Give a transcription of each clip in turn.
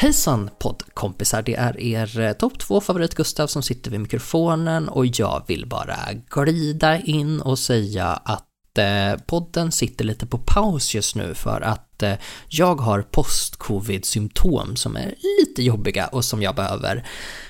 Hejsan poddkompisar, det är er eh, topp 2 favorit Gustav som sitter vid mikrofonen och jag vill bara glida in och säga att eh, podden sitter lite på paus just nu för att eh, jag har post-covid-symptom som är lite jobbiga och som jag behöver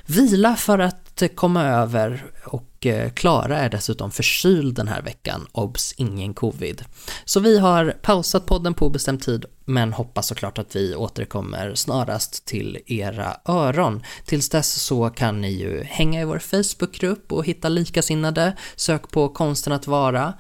vila för att komma över och och Klara är dessutom förkyld den här veckan, obs ingen covid. Så vi har pausat podden på obestämd tid men hoppas såklart att vi återkommer snarast till era öron. Tills dess så kan ni ju hänga i vår Facebookgrupp och hitta likasinnade, sök på konsten att vara.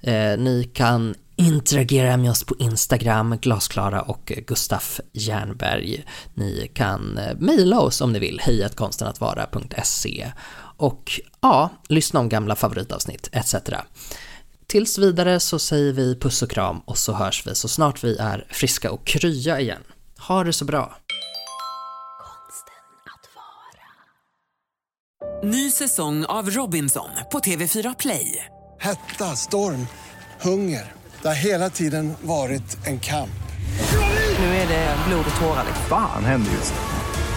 Eh, ni kan interagera med oss på Instagram, Glasklara och Gustaf Jernberg. Ni kan eh, mejla oss om ni vill, hejatkonstenattvara.se och ja, lyssna om gamla favoritavsnitt etc. Tills vidare så säger vi puss och kram och så hörs vi så snart vi är friska och krya igen. Ha det så bra! Ny säsong av Robinson på TV4 Play. Hetta, storm, hunger. Det har hela tiden varit en kamp. Nu är det blod och tårar. Fan händer just nu.